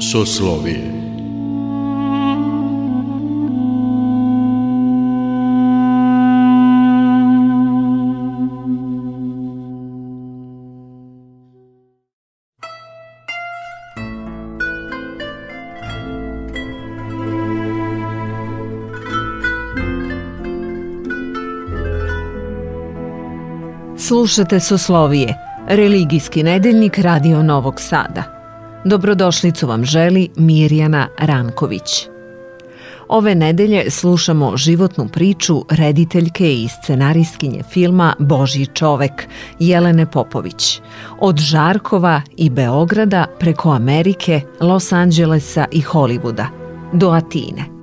Soslovije Slušate Soslovije, religijski nedeljnik Radio Novog Sada. Dobrodošlicu vam želi Mirjana Ranković. Ove nedelje slušamo životnu priču rediteljke i scenaristkinje filma Božji čovek Jelene Popović. Od Žarkova i Beograda preko Amerike, Los Angelesa i Hollywooda do Atine.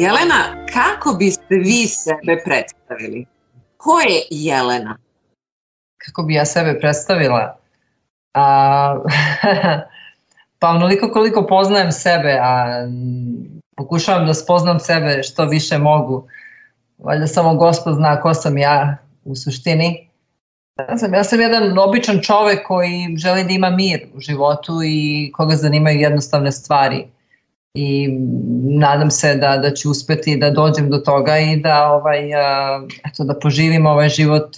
Jelena, kako biste vi sebe predstavili? Ko je Jelena? Kako bi ja sebe predstavila? A, pa onoliko koliko poznajem sebe, a pokušavam da spoznam sebe što više mogu. Valjda samo gospod zna ko sam ja u suštini. Ja sam, ja sam jedan običan čovek koji želi da ima mir u životu i koga zanimaju jednostavne stvari i nadam se da, da ću uspeti da dođem do toga i da, ovaj, eto, da poživim ovaj život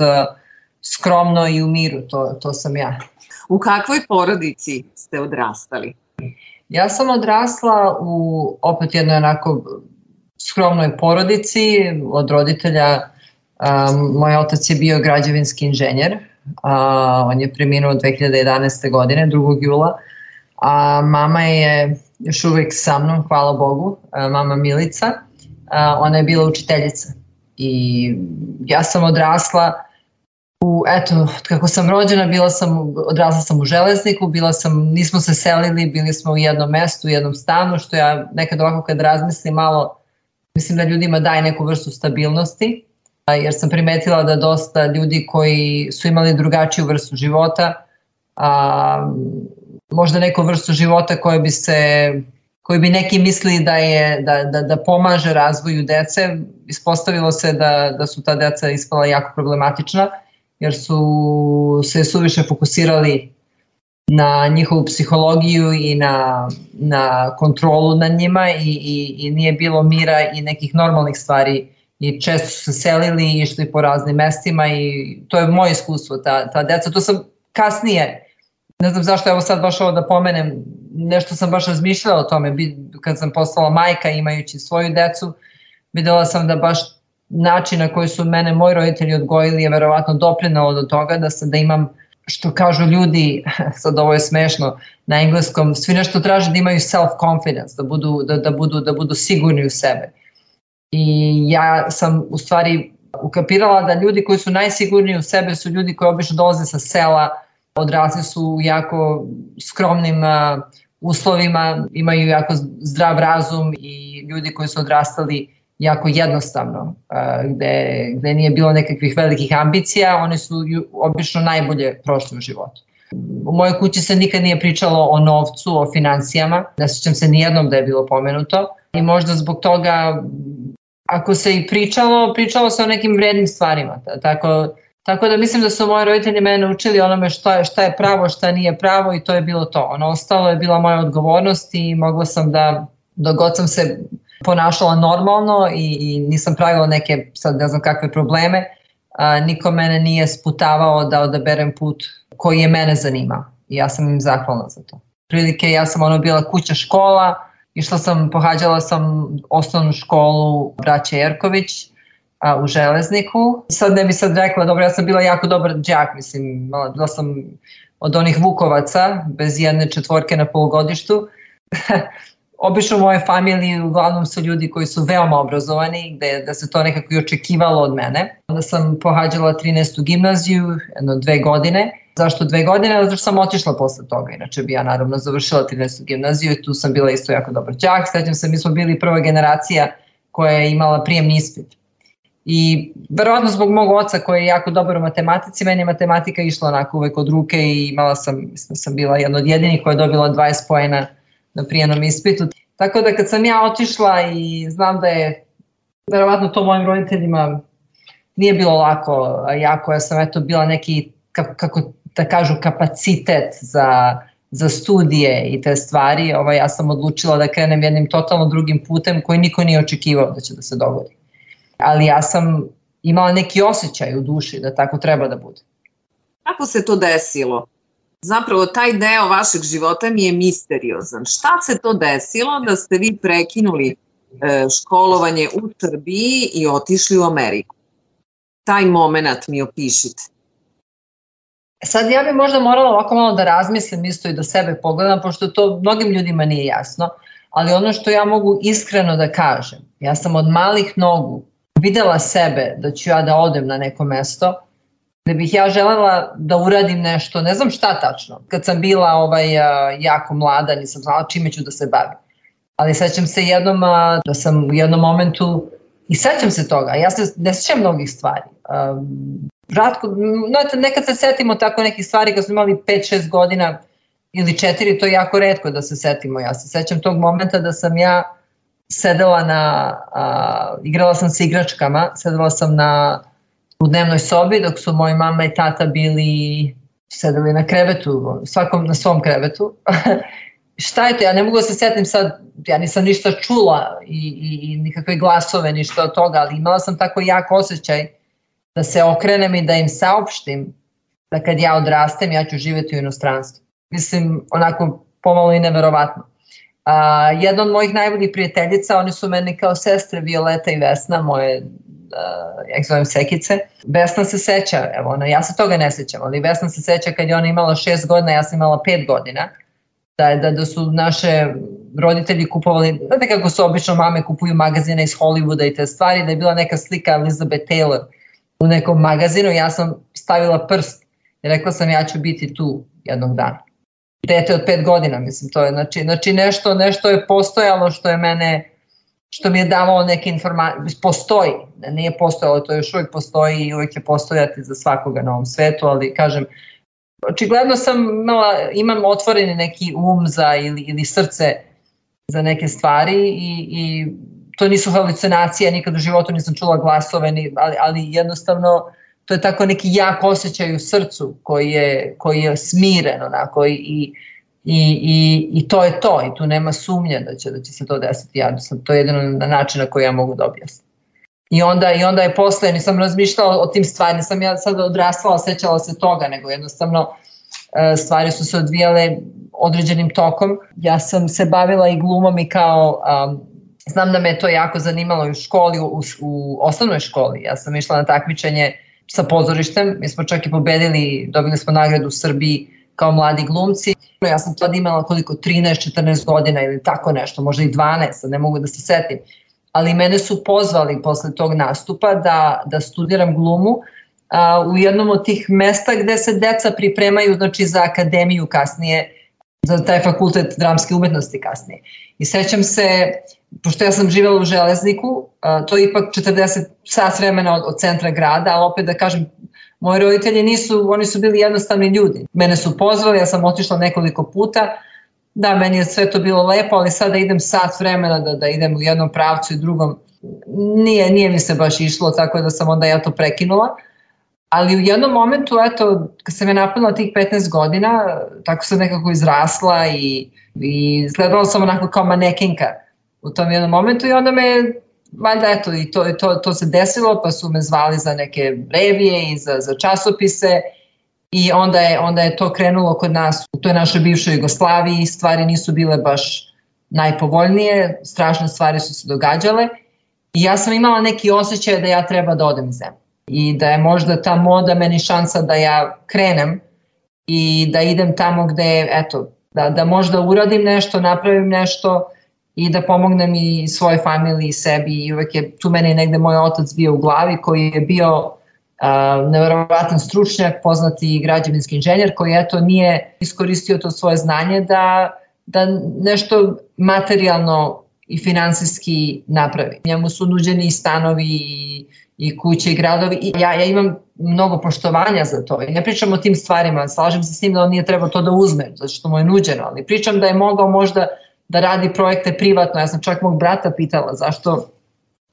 skromno i u miru, to, to sam ja. U kakvoj porodici ste odrastali? Ja sam odrasla u opet jednoj onako skromnoj porodici od roditelja. Um, moj otac je bio građevinski inženjer, uh, on je preminuo 2011. godine, 2. jula, a mama je još uvek sa mnom, hvala Bogu, mama Milica, ona je bila učiteljica. I ja sam odrasla u, eto, kako sam rođena, bila sam, odrasla sam u železniku, bila sam, nismo se selili, bili smo u jednom mestu, u jednom stanu, što ja nekad ovako kad razmislim malo, mislim da ljudima daje neku vrstu stabilnosti, jer sam primetila da dosta ljudi koji su imali drugačiju vrstu života, a, možda neku vrstu života koje bi se koji bi neki mislili da je da, da, da pomaže razvoju dece, ispostavilo se da, da su ta deca ispala jako problematična, jer su se suviše fokusirali na njihovu psihologiju i na, na kontrolu nad njima i, i, i nije bilo mira i nekih normalnih stvari. I često su se selili i išli po raznim mestima i to je moje iskustvo, ta, ta deca, to sam kasnije ne znam zašto evo sad baš ovo da pomenem, nešto sam baš razmišljala o tome, kad sam postala majka imajući svoju decu, videla sam da baš način na koji su mene moji roditelji odgojili je verovatno doprinalo do toga da sam da imam što kažu ljudi, sad ovo je smešno, na engleskom, svi nešto traže da imaju self-confidence, da budu, da, da, budu, da budu sigurni u sebe. I ja sam u stvari ukapirala da ljudi koji su najsigurniji u sebe su ljudi koji obično dolaze sa sela, odrasli su u jako skromnim uslovima, imaju jako zdrav razum i ljudi koji su odrastali jako jednostavno, gde, gde nije bilo nekakvih velikih ambicija, oni su obično najbolje prošli u životu. U mojoj kući se nikad nije pričalo o novcu, o financijama, ne sećam se nijednom da je bilo pomenuto i možda zbog toga ako se i pričalo, pričalo se o nekim vrednim stvarima, tako Tako da mislim da su moji roditelji mene učili onome šta je, šta je pravo, šta nije pravo i to je bilo to. Ono ostalo je bila moja odgovornost i mogla sam da, dok god sam se ponašala normalno i, i nisam pravila neke, sad ne znam kakve probleme, a, niko mene nije sputavao da odaberem put koji je mene zanimao i ja sam im zahvalna za to. Prilike ja sam ono bila kuća škola, išla sam, pohađala sam osnovnu školu braća Jerković, a, u železniku. Sad ne bi sad rekla, dobro, ja sam bila jako dobar džak, mislim, bila sam od onih vukovaca, bez jedne četvorke na polugodištu. Obično u moje familiji uglavnom su ljudi koji su veoma obrazovani, gde, da se to nekako i očekivalo od mene. Onda sam pohađala 13. gimnaziju, jedno dve godine. Zašto dve godine? Zato što sam otišla posle toga, inače bi ja naravno završila 13. gimnaziju i tu sam bila isto jako dobar džak. Svećam se, mi smo bili prva generacija koja je imala prijemni ispit I verovatno zbog mog oca koji je jako dobar u matematici, meni je matematika išla onako uvek od ruke i imala sam, mislim, sam bila jedna od jedinih koja je dobila 20 pojena na prijenom ispitu. Tako da kad sam ja otišla i znam da je verovatno to mojim roditeljima nije bilo lako, ja sam eto bila neki, kako, kako da kažu, kapacitet za, za studije i te stvari, ovaj, ja sam odlučila da krenem jednim totalno drugim putem koji niko nije očekivao da će da se dogodi. Ali ja sam imala neki osjećaj u duši da tako treba da bude. Kako se to desilo? Zapravo taj deo vašeg života mi je misteriozan. Šta se to desilo da ste vi prekinuli e, školovanje u Srbiji i otišli u Ameriku? Taj moment mi opišite. Sad ja bih možda morala ovako malo da razmislim isto i da sebe pogledam, pošto to mnogim ljudima nije jasno, ali ono što ja mogu iskreno da kažem, ja sam od malih nogu videla sebe da ću ja da odem na neko mesto, da bih ja želela da uradim nešto, ne znam šta tačno. Kad sam bila ovaj, jako mlada, nisam znala čime ću da se bavim. Ali sećam se jednom da sam u jednom momentu i sećam se toga, ja se ne sećam mnogih stvari. Ratko, no, nekad se setimo tako nekih stvari kad smo imali 5-6 godina ili 4, to je jako redko da se setimo. Ja se sećam tog momenta da sam ja sedela na, a, igrala sam sa igračkama, sedela sam na, u dnevnoj sobi dok su moji mama i tata bili sedeli na krevetu, svakom na svom krevetu. Šta je to? Ja ne mogu da se setim sad, ja nisam ništa čula i, i, i nikakve glasove, ništa od toga, ali imala sam tako jak osjećaj da se okrenem i da im saopštim da kad ja odrastem ja ću živeti u inostranstvu. Mislim, onako pomalo i neverovatno. A, jedna od mojih najboljih prijateljica, oni su meni kao sestre Violeta i Vesna, moje uh, ja ih zovem Sekice. Vesna se seća, evo ona, ja se toga ne sećam, ali Vesna se seća kad je ona imala šest godina, ja sam imala pet godina, da, da, da su naše roditelji kupovali, znate kako su obično mame kupuju magazine iz Hollywooda i te stvari, da je bila neka slika Elizabeth Taylor u nekom magazinu, ja sam stavila prst i rekla sam ja ću biti tu jednog dana. Dete od pet godina, mislim, to je, znači, znači nešto, nešto je postojalo što je mene, što mi je davalo neke informacije, postoji, nije postojalo, to još uvijek postoji i uvijek će postojati za svakoga na ovom svetu, ali kažem, očigledno sam imala, imam otvoreni neki um za ili, ili srce za neke stvari i, i to nisu halucinacije, nikad u životu nisam čula glasove, ni, ali, ali jednostavno to je tako neki jak osjećaj u srcu koji je, koji je smiren onako i, i, i, i to je to i tu nema sumnje da će, da će se to desiti. Ja, sam, to je jedino na način na koji ja mogu da objasnim. I onda, I onda je posle, nisam razmišljala o tim stvari, nisam ja sad odrastala, sećala se toga, nego jednostavno e, stvari su se odvijale određenim tokom. Ja sam se bavila i glumom i kao um, Znam da me to jako zanimalo u školi, u, u osnovnoj školi. Ja sam išla na takmičenje sa pozorištem, mi smo čak i pobedili, dobili smo nagradu u Srbiji kao mladi glumci. Ja sam tada imala koliko, 13-14 godina ili tako nešto, možda i 12, ne mogu da se setim. Ali mene su pozvali posle tog nastupa da, da studiram glumu a, u jednom od tih mesta gde se deca pripremaju znači, za akademiju kasnije, za taj fakultet dramske umetnosti kasnije. I sećam se pošto ja sam živela u Železniku, to je ipak 40 sat vremena od, od centra grada, ali opet da kažem, moji roditelji nisu, oni su bili jednostavni ljudi. Mene su pozvali, ja sam otišla nekoliko puta, da, meni je sve to bilo lepo, ali sada idem sat vremena da, da idem u jednom pravcu i drugom. Nije, nije mi se baš išlo, tako da sam onda ja to prekinula. Ali u jednom momentu, eto, kad sam je napunila tih 15 godina, tako sam nekako izrasla i, i izgledala sam onako kao manekinka u tom jednom momentu i onda me valjda eto i to, to, to se desilo pa su me zvali za neke revije i za, za časopise i onda je, onda je to krenulo kod nas u toj našoj bivšoj Jugoslaviji stvari nisu bile baš najpovoljnije, strašne stvari su se događale i ja sam imala neki osjećaj da ja treba da odem iz zemlje i da je možda ta moda meni šansa da ja krenem i da idem tamo gde, eto, da, da možda uradim nešto, napravim nešto, i da pomognem i svojoj familiji i sebi i uvek je tu meni negde moj otac bio u glavi koji je bio uh, neverovatan stručnjak, poznati građevinski inženjer koji eto nije iskoristio to svoje znanje da, da nešto materijalno i finansijski napravi. Njemu su nuđeni i stanovi i, i kuće i gradovi i ja, ja imam mnogo poštovanja za to i ne pričam o tim stvarima, slažem se s njim da on nije trebao to da uzme, zato što mu je nuđeno, ali pričam da je mogao možda da radi projekte privatno, ja sam čak mog brata pitala zašto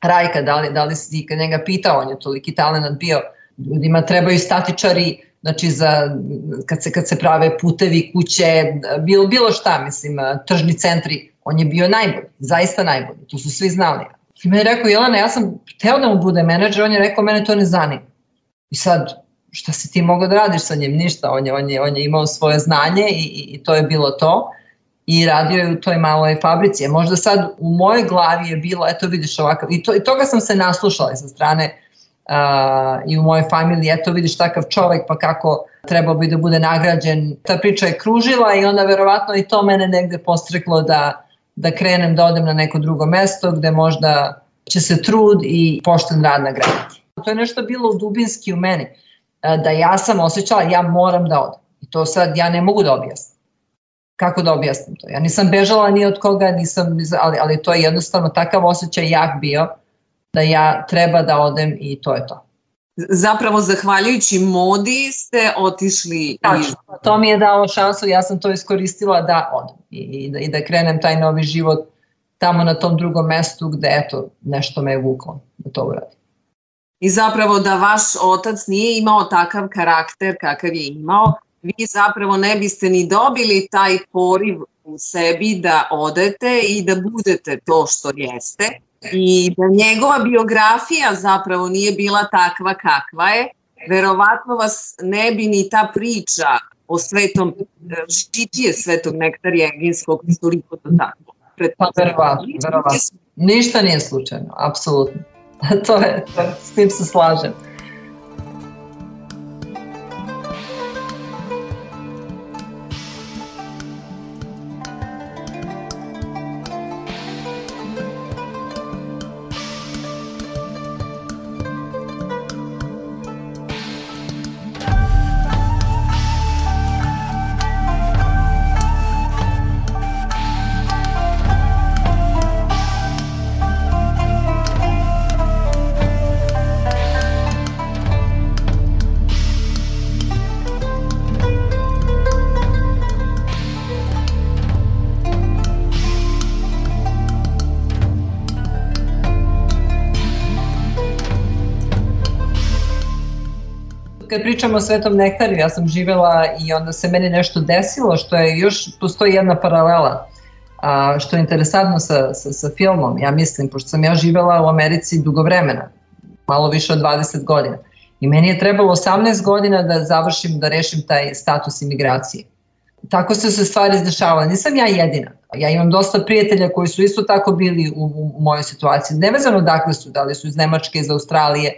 Rajka, da li, da li si kad njega pitao, on je toliki talent bio, ljudima trebaju statičari, znači za, kad, se, kad se prave putevi, kuće, bilo, bilo šta, mislim, tržni centri, on je bio najbolji, zaista najbolji, to su svi znali. I me je rekao, Jelena, ja sam hteo da mu bude menadžer, on je rekao, mene to ne zanima. I sad, šta si ti mogao da radiš sa njim? Ništa, on je, on je, on je imao svoje znanje i, i, i to je bilo to i radio je u toj maloj fabrici. Možda sad u mojoj glavi je bilo, eto vidiš ovakav, i, to, i toga sam se naslušala sa strane uh, i u mojoj familiji, eto vidiš takav čovek pa kako trebao bi da bude nagrađen. Ta priča je kružila i onda verovatno i to mene negde postreklo da, da krenem da odem na neko drugo mesto gde možda će se trud i pošten rad nagraditi. To je nešto bilo dubinski u meni, da ja sam osjećala ja moram da odem. I to sad ja ne mogu da objasnim kako da objasnim to. Ja nisam bežala ni od koga, nisam, ali, ali to je jednostavno takav osjećaj jak bio da ja treba da odem i to je to. Zapravo, zahvaljujući modi ste otišli... Tačno, i... to mi je dalo šansu, ja sam to iskoristila da odem i, i, da, i da krenem taj novi život tamo na tom drugom mestu gde eto, nešto me je vuklo da to uradim. I zapravo da vaš otac nije imao takav karakter kakav je imao, vi zapravo ne biste ni dobili taj poriv u sebi da odete i da budete to što jeste i da njegova biografija zapravo nije bila takva kakva je, verovatno vas ne bi ni ta priča o svetom, žitije svetog nektarija Eginskog toliko to tako. Pa verovatno, verovatno. Ništa nije slučajno, apsolutno. to je, to, s tim se slažem. Kad pričamo o Svetom nektarju, ja sam živela i onda se meni nešto desilo, što je još, postoji jedna paralela, a, što je interesantno sa, sa, sa filmom, ja mislim, pošto sam ja živela u Americi dugo vremena, malo više od 20 godina, i meni je trebalo 18 godina da završim, da rešim taj status imigracije. Tako su se stvari izdešavale. Nisam ja jedina. Ja imam dosta prijatelja koji su isto tako bili u, u mojoj situaciji. Nevezano dakle su, da li su iz Nemačke, iz Australije,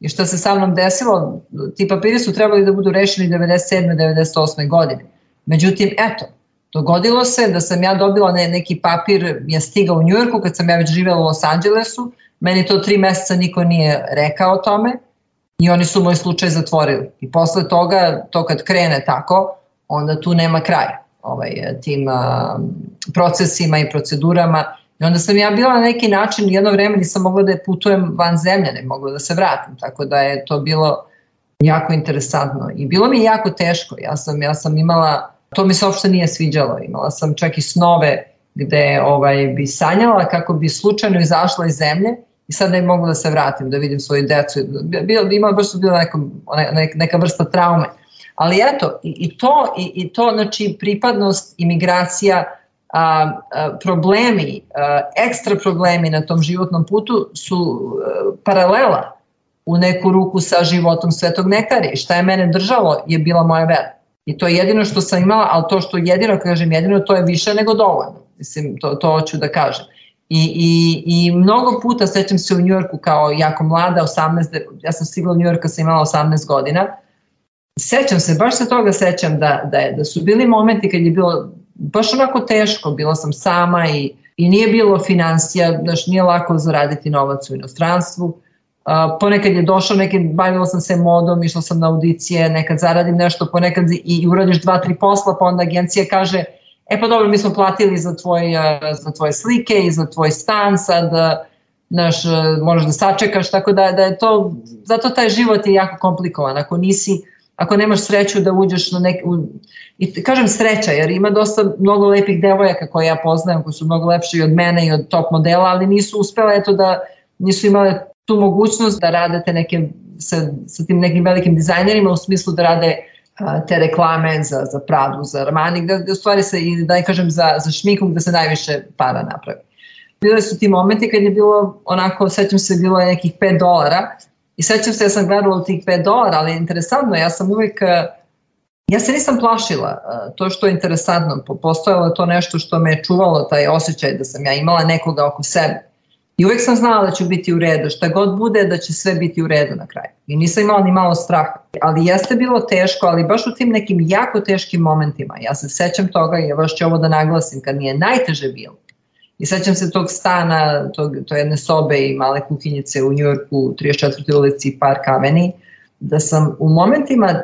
I što se sa mnom desilo, ti papiri su trebali da budu rešeni 97. 98. godine. Međutim, eto, dogodilo se da sam ja dobila ne, neki papir, je stigao u Njujorku kad sam ja već živela u Los Angelesu, meni to tri meseca niko nije rekao o tome i oni su moj slučaj zatvorili. I posle toga, to kad krene tako, onda tu nema kraja ovaj, tim a, procesima i procedurama I onda sam ja bila na neki način, jedno vreme nisam mogla da putujem van zemlje, ne mogla da se vratim, tako da je to bilo jako interesantno. I bilo mi je jako teško, ja sam, ja sam imala, to mi se uopšte nije sviđalo, imala sam čak i snove gde ovaj, bi sanjala kako bi slučajno izašla iz zemlje i sad ne mogu da se vratim, da vidim svoju decu. Bilo, imala baš su bila neka, neka vrsta traume. Ali eto, i, i to, i, i to, znači pripadnost, imigracija, a, a, problemi, a, ekstra problemi na tom životnom putu su a, paralela u neku ruku sa životom svetog nekarija. I šta je mene držalo je bila moja vera. I to je jedino što sam imala, ali to što jedino, kažem jedino, to je više nego dovoljno. Mislim, to, to hoću da kažem. I, i, I mnogo puta sećam se u Njujorku kao jako mlada, 18, ja sam stigla u Njujorka, sam imala 18 godina. Sećam se, baš se toga sećam da, da, je, da su bili momenti kad je bilo baš onako teško, bila sam sama i, i nije bilo financija, znaš, nije lako zaraditi novac u inostranstvu. Uh, ponekad je došao, neki, bavila sam se modom, išla sam na audicije, nekad zaradim nešto, ponekad i, i uradiš dva, tri posla, pa onda agencija kaže, e pa dobro, mi smo platili za, tvoj, za tvoje slike i za tvoj stan, sad naš, možeš da sačekaš, tako da, da je to, zato taj život je jako komplikovan, ako nisi, ako nemaš sreću da uđeš na nek, u, i kažem sreća, jer ima dosta mnogo lepih devojaka koje ja poznajem, koji su mnogo lepši od mene i od top modela, ali nisu uspele eto da, nisu imale tu mogućnost da radete neke, sa, sa tim nekim velikim dizajnerima u smislu da rade te reklame za, za Pradu, za Armani, da, da u stvari se, da ne kažem za, za šminku gde se najviše para napravi. Bile su ti momenti kad je bilo onako, sećam se, bilo je nekih 5 dolara i sećam se, ja sam gledala tih 5 dolara, ali interesantno, ja sam uvek, ja se nisam plašila, to što je interesantno, postojalo je to nešto što me je čuvalo, taj osjećaj da sam ja imala nekoga oko sebe I uvek sam znala da ću biti u redu, šta god bude da će sve biti u redu na kraju. I nisam imala ni malo straha. Ali jeste bilo teško, ali baš u tim nekim jako teškim momentima. Ja se sećam toga i baš ću ovo da naglasim, kad mi je najteže bilo. I sećam se tog stana, tog, to jedne sobe i male kuhinjice u Njujorku, 34. ulici Park Avenue, da sam u momentima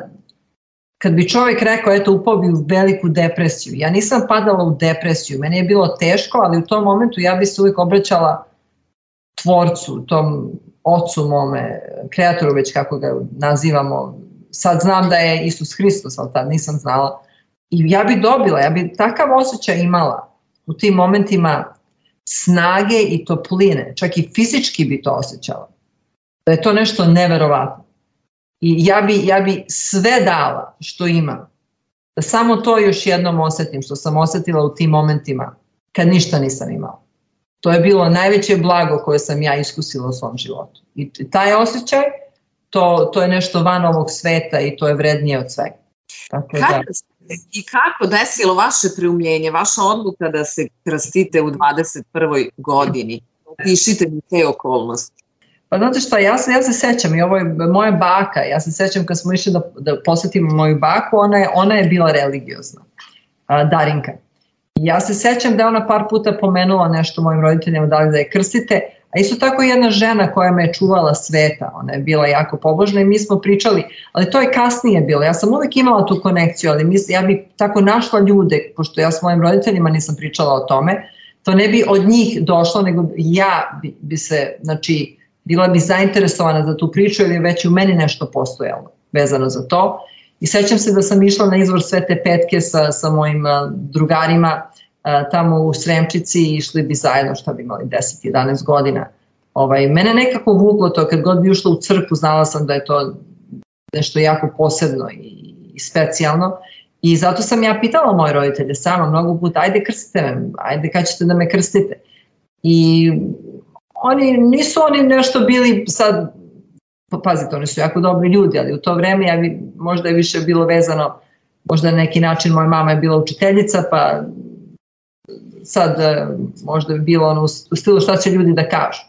kad bi čovjek rekao, eto, upao bi u veliku depresiju. Ja nisam padala u depresiju, meni je bilo teško, ali u tom momentu ja bi se uvijek obraćala tvorcu, tom ocu mome, kreatoru već kako ga nazivamo, sad znam da je Isus Hristos, ali tad nisam znala. I ja bi dobila, ja bi takav osjećaj imala u tim momentima snage i topline, čak i fizički bi to osjećala. Da je to nešto neverovatno. I ja bi, ja bi sve dala što imam. Da samo to još jednom osetim, što sam osetila u tim momentima, kad ništa nisam imala. To je bilo najveće blago koje sam ja iskusila u svom životu. I taj osjećaj, to, to je nešto van ovog sveta i to je vrednije od svega. Tako da. Kako da. I kako desilo vaše preumljenje, vaša odluka da se krstite u 21. godini? Pišite mi te okolnosti. Pa znate šta, ja se, ja se sećam i ovo je moja baka, ja se sećam kad smo išli da, da posetimo moju baku, ona je, ona je bila religiozna, Darinka. Ja se sećam da ona par puta pomenula nešto mojim roditeljima da li da je krstite, a isto tako jedna žena koja me je čuvala sveta, ona je bila jako pobožna i mi smo pričali, ali to je kasnije bilo, ja sam uvek imala tu konekciju, ali mis, ja bi tako našla ljude, pošto ja s mojim roditeljima nisam pričala o tome, to ne bi od njih došlo, nego ja bi, bi se, znači, bila bi zainteresovana za tu priču ili već u meni nešto postojalo vezano za to. I sećam se da sam išla na izvor Svete Petke sa, sa mojim drugarima tamo u Sremčici i išli bi zajedno šta bi imali 10-11 godina. Ovaj, mene nekako vuklo to, kad god bi ušla u crkvu znala sam da je to nešto jako posebno i, i specijalno i zato sam ja pitala moje roditelje sama mnogo puta, ajde krstite me, ajde kad ćete da me krstite. I oni, nisu oni nešto bili sad, pa pazite, oni su jako dobri ljudi, ali u to vreme ja bi, možda je više bilo vezano, možda na neki način moja mama je bila učiteljica, pa sad e, možda bi bilo ono u stilu šta će ljudi da kažu.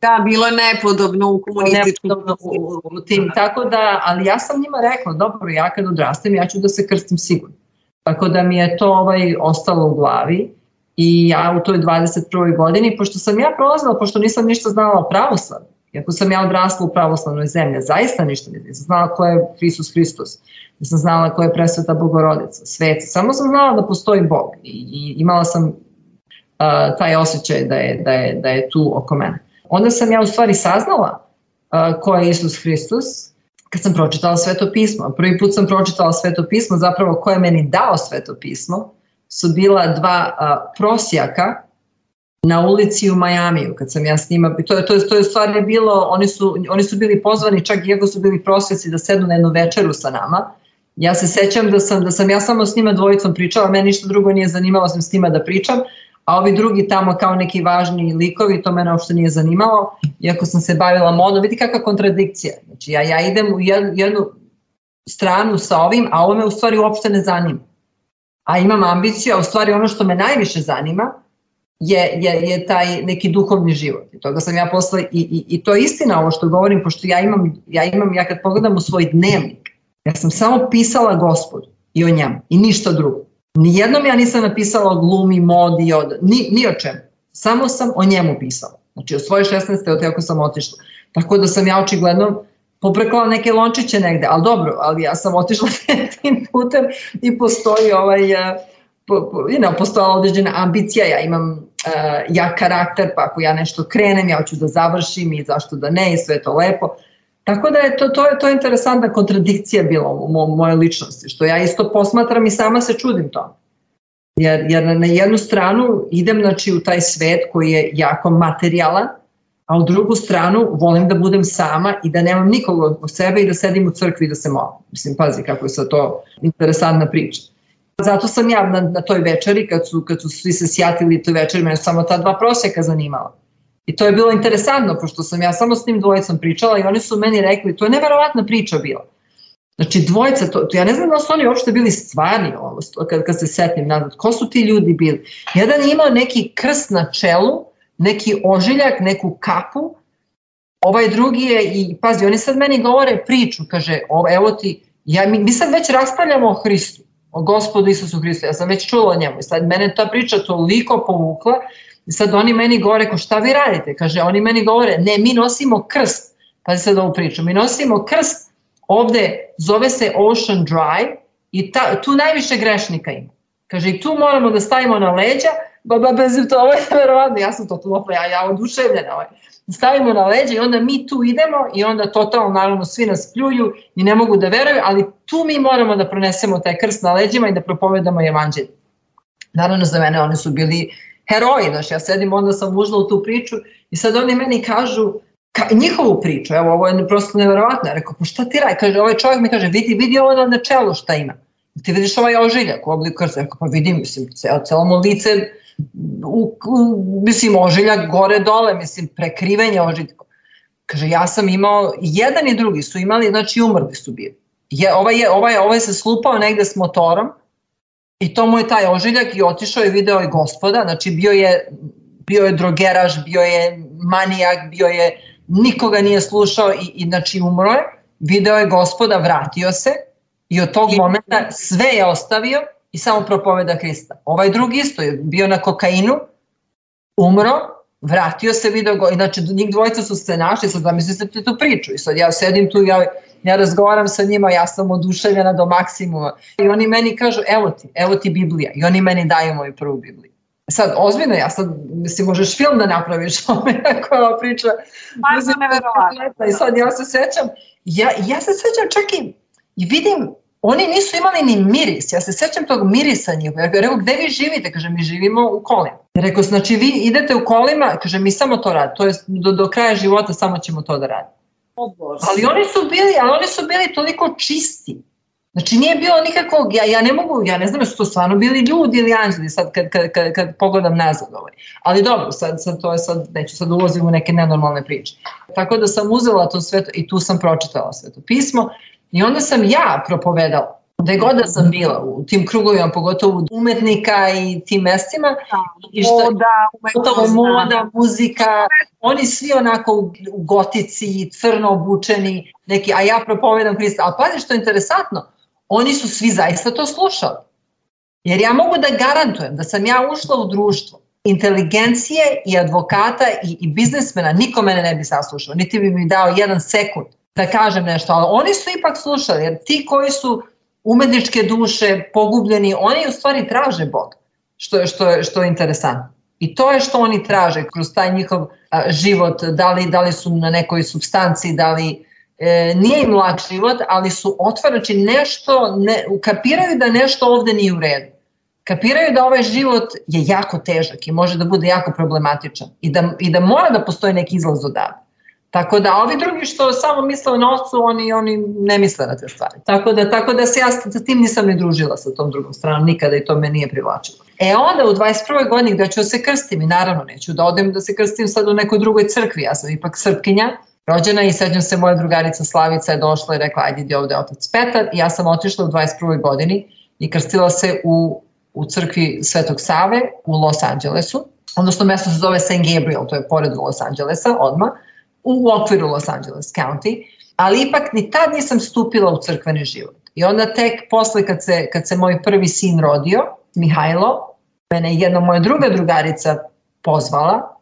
Da, bilo je nepodobno u komunističkom u, u tim, tako da, ali ja sam njima rekla, dobro, ja kad odrastem, ja ću da se krstim sigurno. Tako da mi je to ovaj ostalo u glavi i ja u toj 21. godini, pošto sam ja prolazila, pošto nisam ništa znala o pravoslavlju, Iako sam ja odrasla u pravoslavnoj zemlji, zaista ništa nisam znala ko je Hrisus Hristos, nisam znala ko je presveta Bogorodica, sveci, samo sam znala da postoji Bog i, i imala sam taj osjećaj da je, da, je, da je tu oko mene. Onda sam ja u stvari saznala uh, ko je Isus Hristos kad sam pročitala sveto pismo. Prvi put sam pročitala sveto pismo, zapravo ko je meni dao sveto pismo, su bila dva uh, prosjaka na ulici u Majamiju, kad sam ja s njima, to je, to je, to je bilo, oni su, oni su bili pozvani čak iako su bili prosvjeci da sednu na jednu večeru sa nama, Ja se sećam da sam, da sam ja samo s njima dvojicom pričala, mene ništa drugo nije zanimalo sam s njima da pričam, a ovi drugi tamo kao neki važni likovi, to mene uopšte nije zanimalo, iako sam se bavila modom, vidi kakva kontradikcija. Znači ja, ja idem u jednu, jednu stranu sa ovim, a ovo me u stvari uopšte ne zanima. A imam ambiciju, a u stvari ono što me najviše zanima je, je, je taj neki duhovni život. I toga sam ja posle, i, i, i to je istina ovo što govorim, pošto ja imam, ja imam, ja kad pogledam u svoj dnevnik, ja sam samo pisala gospodu i o njemu i ništa drugo. Nijednom ja nisam napisala o glumi, modi, od, ni, ni o čemu. Samo sam o njemu pisala. Znači od svoje 16. od kako sam otišla. Tako da sam ja očigledno poprekla neke lončiće negde, ali dobro, ali ja sam otišla tim putem i postoji ovaj, eh, po, po, you know, postojala određena ambicija, ja imam jak karakter, pa ako ja nešto krenem, ja hoću da završim i zašto da ne i sve to lepo. Tako da je to, to, je, to je interesantna kontradikcija bila u mo, moje ličnosti, što ja isto posmatram i sama se čudim tome. Jer, jer na jednu stranu idem znači, u taj svet koji je jako materijalan, a u drugu stranu volim da budem sama i da nemam nikoga od sebe i da sedim u crkvi i da se molim. Mislim, pazi kako je sad to interesantna priča. Zato sam ja na, na toj večeri, kad su, kad su svi se sjatili toj večeri, mene samo ta dva prosjeka zanimala. I to je bilo interesantno, pošto sam ja samo s tim dvojicom pričala i oni su meni rekli, to je neverovatna priča bila. Znači dvojica, to, to ja ne znam da su oni uopšte bili stvarni ovo, kad, kad se setim nazad, ko su ti ljudi bili? Jedan je imao neki krst na čelu, neki ožiljak, neku kapu, ovaj drugi je, i pazi, oni sad meni govore priču, kaže, ovo, evo ti, ja, mi, mi sad već raspravljamo o Hristu, o gospodu Isusu Hristu, ja sam već čula o njemu i sad mene ta priča toliko povukla i sad oni meni govore, ko šta vi radite? Kaže, oni meni govore, ne, mi nosimo krst, pazi sad ovu priču, mi nosimo krst, ovde zove se Ocean Drive i ta, tu najviše grešnika ima. Kaže, i tu moramo da stavimo na leđa, ba, ba, bez to, ovo je verovatno, ja sam to tu, ja, ja oduševljena, ovaj. Stavimo na leđa i onda mi tu idemo i onda totalno, naravno, svi nas pljuju i ne mogu da veruju, ali tu mi moramo da pronesemo taj krst na leđima i da propovedamo evanđelje. Naravno, za mene oni su bili heroji, znaš, ja sedim, onda sam užla u tu priču i sad oni meni kažu, ka, njihovu priču, evo, ovo je prosto neverovatno, ja rekao, pa šta ti radi, kaže, ovaj čovjek mi kaže, vidi, vidi ovo na čelu šta ima, ti vidiš ovaj ožiljak u obliku krsta, rekao, pa vidim, mislim, celo, celo mu lice, u, u, mislim, ožiljak gore dole, mislim, prekrivenje ožiljka. Kaže, ja sam imao, jedan i drugi su imali, znači umrli su bili. Je, ovaj, je, ovaj, ovaj se slupao negde s motorom, I to mu je taj ožiljak i otišao je video i gospoda, znači bio je, bio je drogeraš, bio je manijak, bio je, nikoga nije slušao i, i znači umro je, video je gospoda, vratio se i od tog momenta sve je ostavio i samo propoveda Hrista. Ovaj drugi isto je bio na kokainu, umro, vratio se video go, znači njih dvojica su se našli, sad zamislite tu priču i sad ja sedim tu, ja ja razgovaram sa njima, ja sam oduševljena do maksimuma. I oni meni kažu, evo ti, evo ti Biblija. I oni meni daju moju prvu Bibliju. Sad, ozbiljno, ja sad, mislim, možeš film da napraviš o me, ako je ova priča. Pa, mislim, neverovatno. I sad ja se sećam, ja, ja se sećam čak i, i vidim, oni nisu imali ni miris, ja se sećam tog mirisa njihova, ja rekao, gde vi živite? Kaže, mi živimo u kolima. Rekao, znači vi idete u kolima, kaže, mi samo to radimo, to je do, do kraja života samo ćemo to da radimo. Ali oni su bili, ali oni su bili toliko čisti. Znači nije bilo nikakvog, ja, ja ne mogu, ja ne znam da su to stvarno bili ljudi ili anđeli sad kad, kad, kad, kad pogledam nazad ovaj. Ali dobro, sad, sad to je sad, neću sad ulazim u neke nenormalne priče. Tako da sam uzela to sve i tu sam pročitala sve to pismo i onda sam ja propovedala gde god da sam bila u tim krugovima, pogotovo umetnika i tim mestima. Da, I što, moda, umetnost, moda, muzika, oni svi onako u, u gotici, crno obučeni, neki, a ja propovedam Hrista. Ali pazi što je interesantno, oni su svi zaista to slušali. Jer ja mogu da garantujem da sam ja ušla u društvo inteligencije i advokata i, i biznesmena, niko mene ne bi saslušao, niti bi mi dao jedan sekund da kažem nešto, ali oni su ipak slušali, jer ti koji su umetničke duše, pogubljeni, oni u stvari traže Bog, što je, što je, što je interesantno. I to je što oni traže kroz taj njihov a, život, da li, da li su na nekoj substanciji, da li e, nije im lak život, ali su otvarači nešto, ne, kapiraju da nešto ovde nije u redu. Kapiraju da ovaj život je jako težak i može da bude jako problematičan i da, i da mora da postoji neki izlaz odavde. Tako da ovi drugi što samo misle o novcu, oni, oni ne misle na te stvari. Tako da, tako da se ja sa tim nisam ni družila sa tom drugom stranom, nikada i to me nije privlačilo. E onda u 21. godini da ću se krstim i naravno neću da odem da se krstim sad u nekoj drugoj crkvi, ja sam ipak srpkinja, rođena i sećam se moja drugarica Slavica je došla i rekla ajde idi ovde otac Petar i ja sam otišla u 21. godini i krstila se u, u crkvi Svetog Save u Los Angelesu, odnosno mesto se zove St. Gabriel, to je pored Los Angelesa odmah, u okviru Los Angeles County, ali ipak ni tad nisam stupila u crkveni život. I onda tek posle kad se, kad se moj prvi sin rodio, Mihajlo, mene jedna moja druga drugarica pozvala,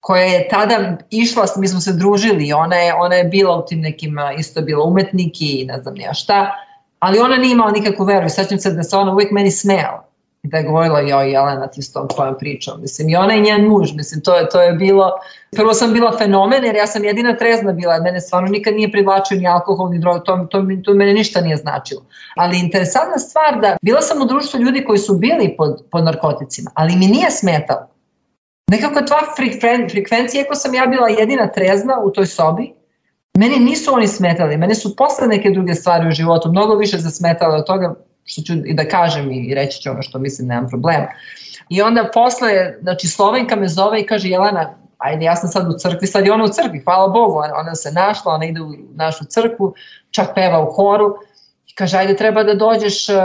koja je tada išla, mi smo se družili ona je, ona je bila u tim nekim, isto bila umetnik i ne znam nija šta, ali ona nije imala nikakvu veru i sećam se da se ona uvijek meni smejala. Da je govorila joj Jelena ti s tom tvojom pričom. Mislim, i ona i njen muž, mislim, to je, to je bilo, prvo sam bila fenomen jer ja sam jedina trezna bila, mene stvarno nikad nije privlačio ni alkohol, ni droga, to, to, to mene ništa nije značilo. Ali interesantna stvar da, bila sam u društvu ljudi koji su bili pod, pod narkoticima, ali mi nije smetalo. Nekako tva frekvencija, ako sam ja bila jedina trezna u toj sobi, meni nisu oni smetali, mene su posle neke druge stvari u životu mnogo više zasmetale od toga što ću i da kažem i reći ću ono što mislim, nemam problema. I onda posle, znači Slovenka me zove i kaže Jelena, ajde ja sam sad u crkvi, sad je ona u crkvi, hvala Bogu, ona se našla, ona ide u našu crkvu, čak peva u horu i kaže ajde treba da dođeš, uh,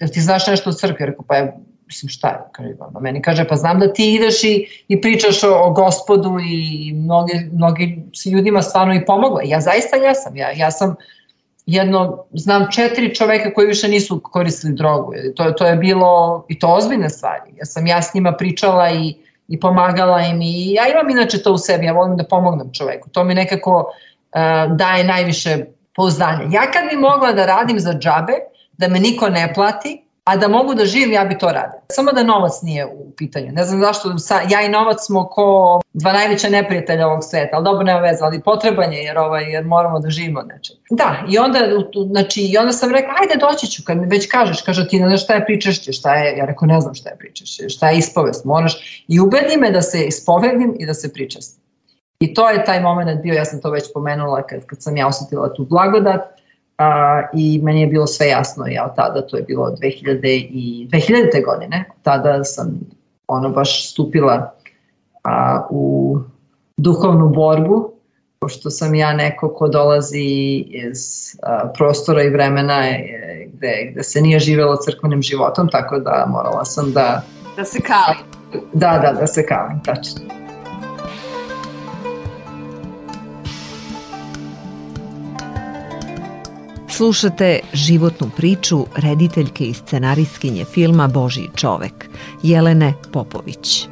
jer ti znaš nešto o crkvi, rekao pa je, mislim šta je, kaže, ona meni kaže pa znam da ti ideš i, i pričaš o, o gospodu i mnogi, mnogi ljudima stvarno i pomogla, ja zaista jesam, ja, ja sam jedno, znam četiri čoveka koji više nisu koristili drogu. To, to je bilo, i to ozbiljne stvari. Ja sam ja s njima pričala i, i pomagala im i ja imam inače to u sebi, ja volim da pomognem čoveku. To mi nekako uh, daje najviše pouzdanja. Ja kad bi mogla da radim za džabe, da me niko ne plati, a da mogu da živim, ja bi to radio. Samo da novac nije u pitanju. Ne znam zašto, sa, ja i novac smo ko dva najveća neprijatelja ovog sveta, ali dobro nema veze, ali potreban je jer, ovaj, jer moramo da živimo od. Da, i onda, znači, i onda sam rekla, ajde doći ću, kad mi već kažeš, kaže ti ne šta je pričašće, šta je, ja rekao ne znam šta je pričašće, šta je ispovest, moraš i ubedi me da se ispovedim i da se pričastim. I to je taj moment bio, ja sam to već pomenula kad, kad sam ja osetila tu blagodat, a, i meni je bilo sve jasno, ja od tada, to je bilo 2000 i 2000. godine, tada sam ono baš stupila a, u duhovnu borbu, pošto sam ja neko ko dolazi iz a, prostora i vremena e, gde, gde se nije živelo crkvenim životom, tako da morala sam da... Da se kali. Da, da, da se kalim, tačno. Slušate životnu priču rediteljke i scenaristkinje filma Božji čovek, Jelene Popović.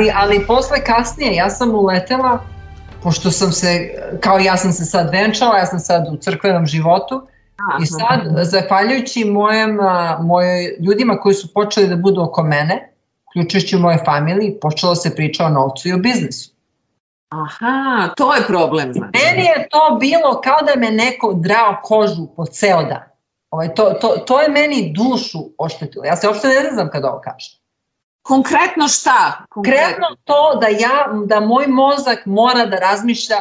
Ali, ali posle kasnije ja sam uletela, pošto sam se, kao ja sam se sad venčala, ja sam sad u crkvenom životu, Aha. I sad, zahvaljujući mojem, moje ljudima koji su počeli da budu oko mene, uključujući u moje familiji, počelo se priča o novcu i o biznisu. Aha, to je problem. Znači. Meni je to bilo kao da me neko drao kožu po ceo dan. Ovaj, to, to, to je meni dušu oštetilo. Ja se uopšte ne znam kada ovo kažem. Konkretno šta? Konkretno to da ja, da moj mozak mora da razmišlja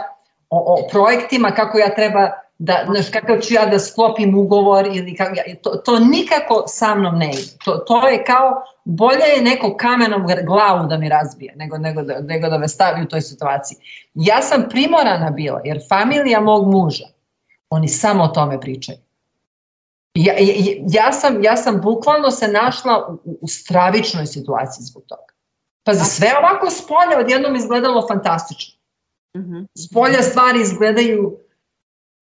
o, o projektima kako ja treba da, znaš, kakav ću ja da sklopim ugovor ili kako, ja, to, to nikako sa mnom ne ide. To, to je kao, bolje je neko kamenom glavu da mi razbije nego, nego, da, nego da me stavi u toj situaciji. Ja sam primorana bila, jer familija mog muža, oni samo o tome pričaju. Ja, ja, ja, sam, ja sam bukvalno se našla u, u stravičnoj situaciji zbog toga. Pa za sve ovako s polja odjednom izgledalo fantastično. Mhm. S polja stvari izgledaju,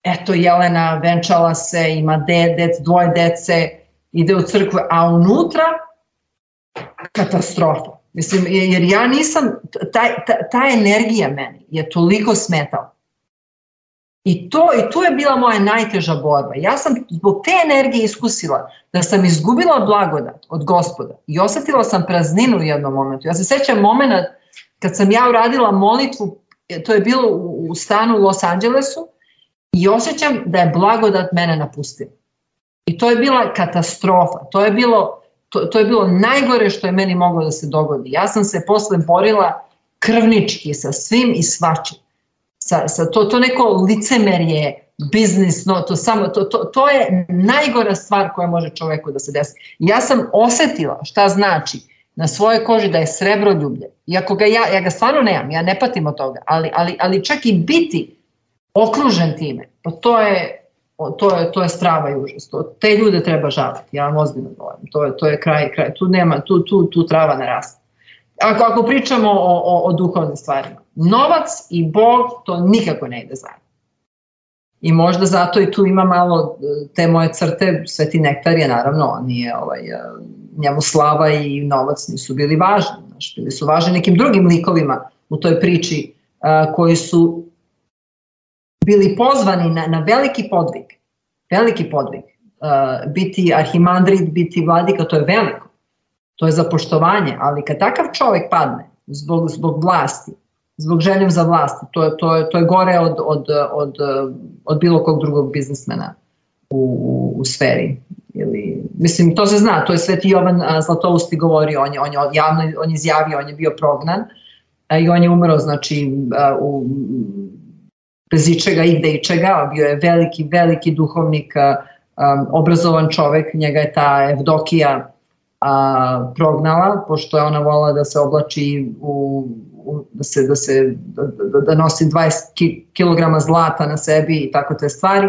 eto Jelena venčala se, ima de, dec, dvoje dece, ide u crkvu, a unutra katastrofa. Mislim, jer ja nisam, taj, ta, ta energija meni je toliko smetala. I, to, I tu je bila moja najteža borba. Ja sam zbog te energije iskusila da sam izgubila blagodat od gospoda i osetila sam prazninu u jednom momentu. Ja se sećam momena kad sam ja uradila molitvu, to je bilo u stanu u Los Angelesu, i osjećam da je blagodat mene napustila. I to je bila katastrofa. To je bilo, to, to je bilo najgore što je meni moglo da se dogodi. Ja sam se posle borila krvnički sa svim i svačim sa, sa to, to neko licemerje, biznis, no, to, samo, to, to, to je najgora stvar koja može čoveku da se desi. Ja sam osetila šta znači na svojoj koži da je srebro ljublje. Iako ga ja, ja ga stvarno nemam, ja ne patim od toga, ali, ali, ali čak i biti okružen time, pa to je, to je, to je strava i užas. To, te ljude treba žaliti, ja vam ozbiljno govorim. To je, to je kraj, kraj. Tu, nema, tu, tu, tu trava ne raste. Ako, ako pričamo o, o, o duhovnim stvarima, novac i Bog to nikako ne ide zajedno. I možda zato i tu ima malo e, te moje crte, Sveti Nektar je naravno, on je, ovaj, e, njemu slava i novac nisu bili važni, znaš, bili su važni nekim drugim likovima u toj priči a, koji su bili pozvani na, na veliki podvig, veliki podvig, a, biti arhimandrit, biti vladika, to je veliko, to je za poštovanje, ali kad takav čovek padne zbog, zbog vlasti, zbog željem za vlast, to je, to je, to je gore od, od, od, od bilo kog drugog biznismena u, u, u sferi. Ili, mislim, to se zna, to je Sveti Jovan Zlatousti govorio, on je, on je javno on je izjavio, on je bio prognan, i on je umro, znači, u, bez ičega, igde ičega, bio je veliki, veliki duhovnik, um, obrazovan čovek, njega je ta Evdokija a, prognala, pošto je ona volila da se oblači u da se, da, se, da, da nosi 20 kg zlata na sebi i tako te stvari.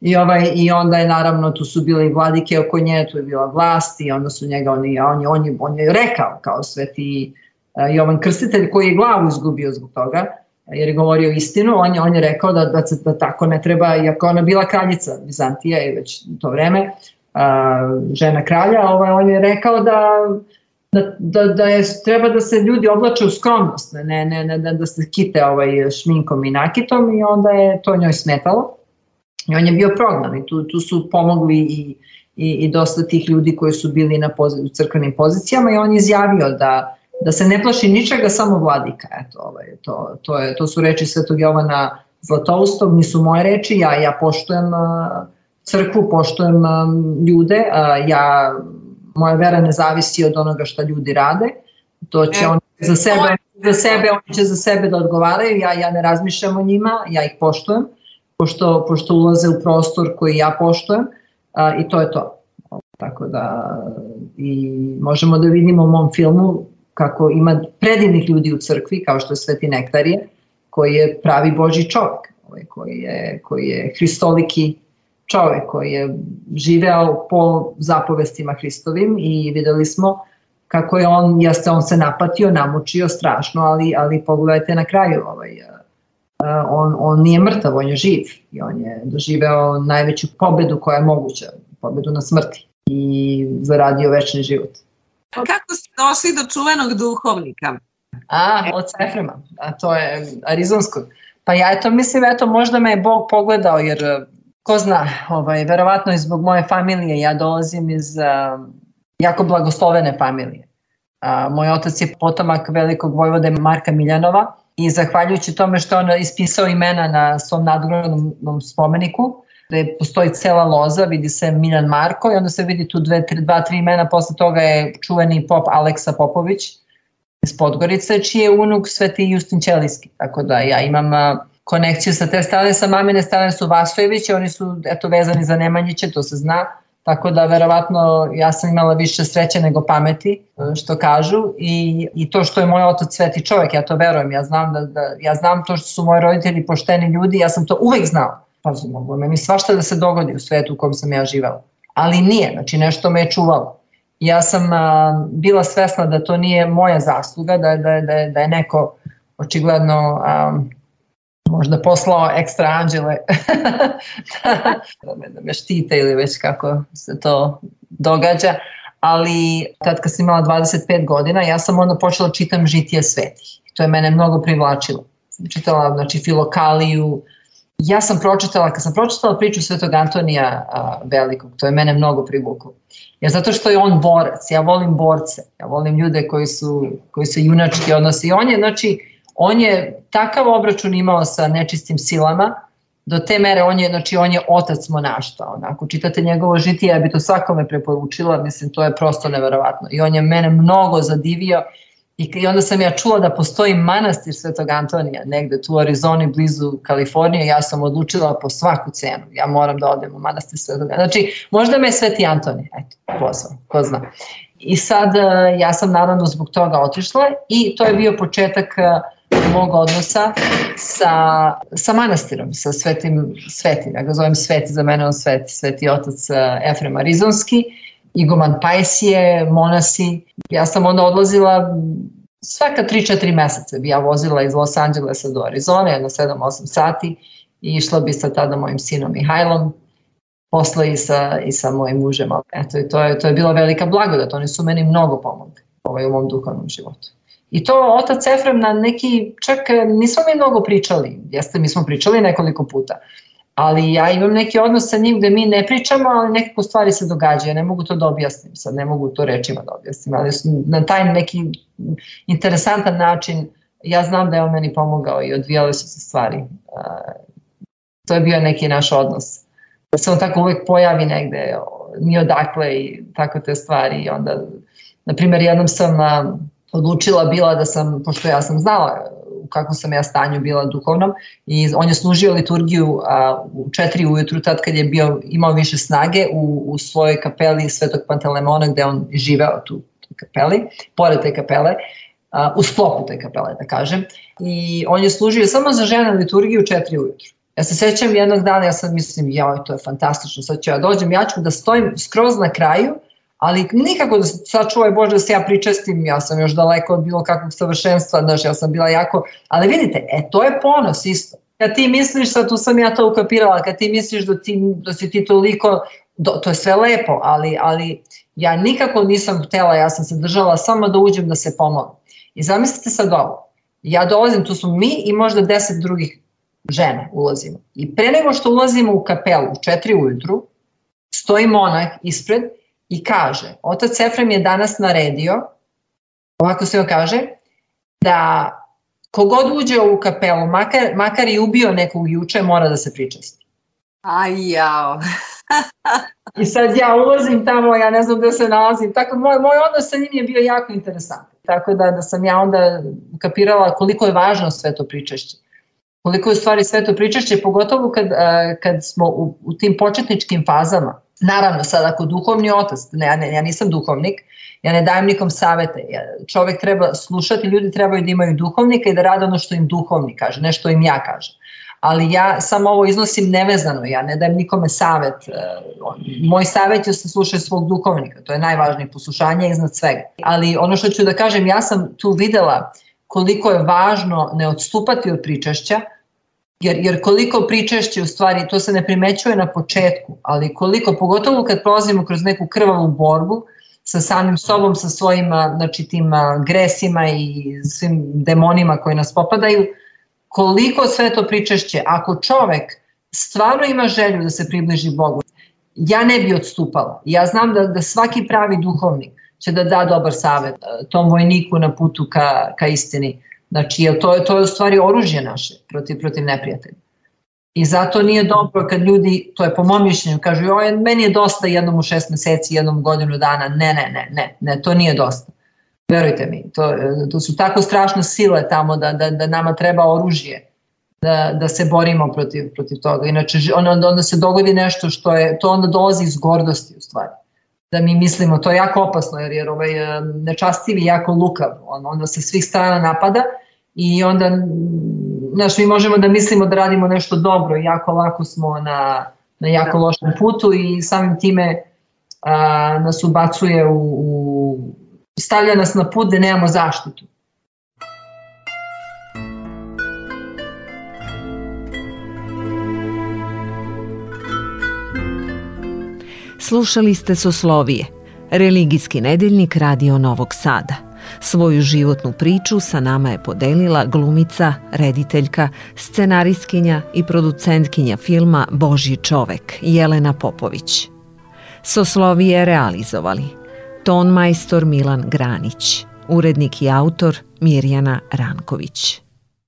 I, ovaj, I onda je naravno, tu su bile i vladike oko nje, tu je bila vlast i onda su njega, oni, on, je, on, je, on je rekao kao sveti E, Jovan Krstitelj koji je glavu izgubio zbog toga, jer je govorio istinu, on je, on je rekao da, da, da tako ne treba, iako ona bila kraljica Bizantija i već to vreme, a, žena kralja, ovaj, on je rekao da, da, da, da je, treba da se ljudi oblače u skromnost, ne, ne, ne da, da se kite ovaj, šminkom i nakitom i onda je to njoj smetalo. I on je bio prognan i tu, tu su pomogli i, i, i dosta tih ljudi koji su bili na pozi, u crkvenim pozicijama i on je izjavio da da se ne plaši ničega, samo vladika. Eto, ovaj, to, to, je, to su reči Svetog Jovana Zlatoustog, nisu moje reči, ja, ja poštujem crkvu, poštujem ljude, ja, moja vera ne zavisi od onoga šta ljudi rade, to će e, oni za sebe, za sebe, oni će za sebe da odgovaraju, ja, ja ne razmišljam o njima, ja ih poštujem, pošto, pošto ulaze u prostor koji ja poštujem a, i to je to. Tako da i možemo da vidimo u mom filmu kako ima predivnih ljudi u crkvi, kao što je Sveti Nektarije, koji je pravi Boži čovek, ovaj, koji je, koji je hristoliki čovek, koji je živeo po zapovestima Hristovim i videli smo kako je on, jeste on se napatio, namučio strašno, ali, ali pogledajte na kraju, ovaj, on, on nije mrtav, on je živ i on je doživeo najveću pobedu koja je moguća, pobedu na smrti i zaradio večni život. Kako ste došli do čuvenog duhovnika? A, od Sefrema, a to je Arizonskog. Pa ja eto mislim, eto možda me je Bog pogledao jer ko zna, ovaj, verovatno i zbog moje familije, ja dolazim iz uh, jako blagoslovene familije. Uh, moj otac je potomak velikog vojvode Marka Miljanova i zahvaljujući tome što on ispisao imena na svom nadgradnom spomeniku, gde postoji cela loza, vidi se Miljan Marko i onda se vidi tu dve, tri, dva, tri imena, posle toga je čuveni pop Aleksa Popović iz Podgorice, čiji je unuk Sveti Justin Ćelijski, tako da ja imam konekciju sa te strane, sa mamine strane su Vasojevići, oni su eto vezani za Nemanjiće, to se zna, tako da verovatno ja sam imala više sreće nego pameti, što kažu, i, i to što je moj otac sveti čovjek, ja to verujem, ja znam, da, da, ja znam to što su moji roditelji pošteni ljudi, ja sam to uvek znala, pazi, mogu meni svašta da se dogodi u svetu u kom sam ja živela. Ali nije, znači nešto me je čuvalo. Ja sam a, bila svesna da to nije moja zasluga, da, da, da, da je neko očigledno a, možda poslao ekstra anđele da, me, da me štite ili već kako se to događa. Ali tad kad sam imala 25 godina, ja sam onda počela da čitam žitije svetih. To je mene mnogo privlačilo. Čitala znači, filokaliju, ja sam pročitala, kad sam pročitala priču Svetog Antonija a, Velikog, to je mene mnogo privuklo. Jer zato što je on borac, ja volim borce, ja volim ljude koji su, koji se junački odnosi. I on je, znači, on je takav obračun imao sa nečistim silama, do te mere on je, znači, on je otac monaštva. Onako, čitate njegovo žitije, ja bi to svakome preporučila, mislim, to je prosto neverovatno. I on je mene mnogo zadivio I, I onda sam ja čula da postoji manastir Svetog Antonija negde tu u Arizoni blizu Kalifornije. Ja sam odlučila po svaku cenu. Ja moram da odem u manastir Svetog Antonija. Znači, možda me je Sveti Antonij, eto, pozvao, ko zna. I sad e, ja sam naravno zbog toga otišla i to je bio početak mog odnosa sa, sa manastirom, sa svetim svetim. Ja ga zovem sveti, za mene on sveti, sveti otac e, Efrem Arizonski, Igoman Pajsije, monasi. Ja sam onda odlazila svaka 3-4 meseca bi ja vozila iz Los Angelesa do Arizone, jedno 7-8 sati i išla bi sa tada mojim sinom Mihajlom, posle i sa, i sa mojim mužem. Eto, to je, to je bila velika blagodat, oni su meni mnogo pomogli ovaj, u mom duhovnom životu. I to otac Efrem na neki, čak nismo mi mnogo pričali, jeste mi smo pričali nekoliko puta, ali ja imam neki odnos sa njim gde mi ne pričamo, ali nekako stvari se događaju, ne mogu to da objasnim, sad ne mogu to rečima da objasnim, ali na taj neki interesantan način ja znam da je on meni pomogao i odvijale su se stvari. To je bio neki naš odnos. Da se on tako uvek pojavi negde, ni odakle i tako te stvari i onda, na primjer, jednom sam odlučila bila da sam, pošto ja sam znala u kakvom sam ja stanju bila duhovnom i on je služio liturgiju a, u četiri ujutru tad kad je bio, imao više snage u, u svojoj kapeli Svetog Pantelemona gde on živeo tu, kapeli, pored te kapele, a, u sklopu te kapele da kažem i on je služio samo za žene liturgiju u četiri ujutru. Ja se sećam jednog dana, ja sam mislim, jao, to je fantastično, sad ću ja dođem, ja ću da stojim skroz na kraju ali nikako da sačuvaj Bože da se ja pričestim, ja sam još daleko od bilo kakvog savršenstva, znaš, ja sam bila jako, ali vidite, e, to je ponos isto. Kad ti misliš, sad tu sam ja to ukapirala, kad ti misliš da, ti, da si ti toliko, do, to je sve lepo, ali, ali ja nikako nisam htela, ja sam se držala samo da uđem da se pomogam. I zamislite sad ovo, ja dolazim, tu smo mi i možda deset drugih žena ulazimo. I pre nego što ulazimo u kapelu u četiri ujutru, stoji monah ispred i kaže, otac Efrem je danas naredio, ovako se on kaže, da kogod uđe u kapelu, makar, makar i ubio nekog juče, mora da se pričesti. Aj jao. I sad ja ulazim tamo, ja ne znam gde se nalazim, tako moj, moj odnos sa njim je bio jako interesantan. Tako da, da sam ja onda kapirala koliko je važno sve to pričešće. Koliko je u stvari sve to pričešće, pogotovo kad, kad smo u, u tim početničkim fazama, Naravno, sad ako duhovni otac, ne, ja, ne, ja nisam duhovnik, ja ne dajem nikom savete, ja, čovek treba slušati, ljudi trebaju da imaju duhovnika i da rade ono što im duhovnik kaže, ne što im ja kažem. Ali ja samo ovo iznosim nevezano, ja ne dajem nikome savet. E, moj savet je da se slušaju svog duhovnika, to je najvažnije, poslušanje iznad svega. Ali ono što ću da kažem, ja sam tu videla koliko je važno ne odstupati od pričašća, Jer, jer koliko pričešće u stvari, to se ne primećuje na početku, ali koliko, pogotovo kad prolazimo kroz neku krvavu borbu sa samim sobom, sa svojim znači, tim gresima i svim demonima koji nas popadaju, koliko sve to pričešće, ako čovek stvarno ima želju da se približi Bogu, ja ne bi odstupala. Ja znam da, da svaki pravi duhovnik će da da dobar savet tom vojniku na putu ka, ka istini Znači, jer to, je, to je u stvari oružje naše protiv, protiv neprijatelja. I zato nije dobro kad ljudi, to je po mom mišljenju, kažu, joj, meni je dosta jednom u šest meseci, jednom godinu dana. Ne, ne, ne, ne, ne, to nije dosta. Verujte mi, to, to su tako strašne sile tamo da, da, da nama treba oružje da, da se borimo protiv, protiv toga. Inače, onda, onda se dogodi nešto što je, to onda dolazi iz gordosti u stvari da mi mislimo, to je jako opasno jer, jer ovaj, nečastivi jako lukav, on, onda se svih strana napada i onda znaš, mi možemo da mislimo da radimo nešto dobro i jako lako smo na, na jako da. lošem putu i samim time a, nas ubacuje u, u stavlja nas na put da nemamo zaštitu. Slušali ste Soslovije, religijski nedeljnik Radio Novog Sada. Svoju životnu priču sa nama je podelila glumica, rediteljka, scenaristkinja i producentkinja filma Božji čovek Jelena Popović. Soslovije realizovali ton majstor Milan Granić, urednik i autor Mirjana Ranković.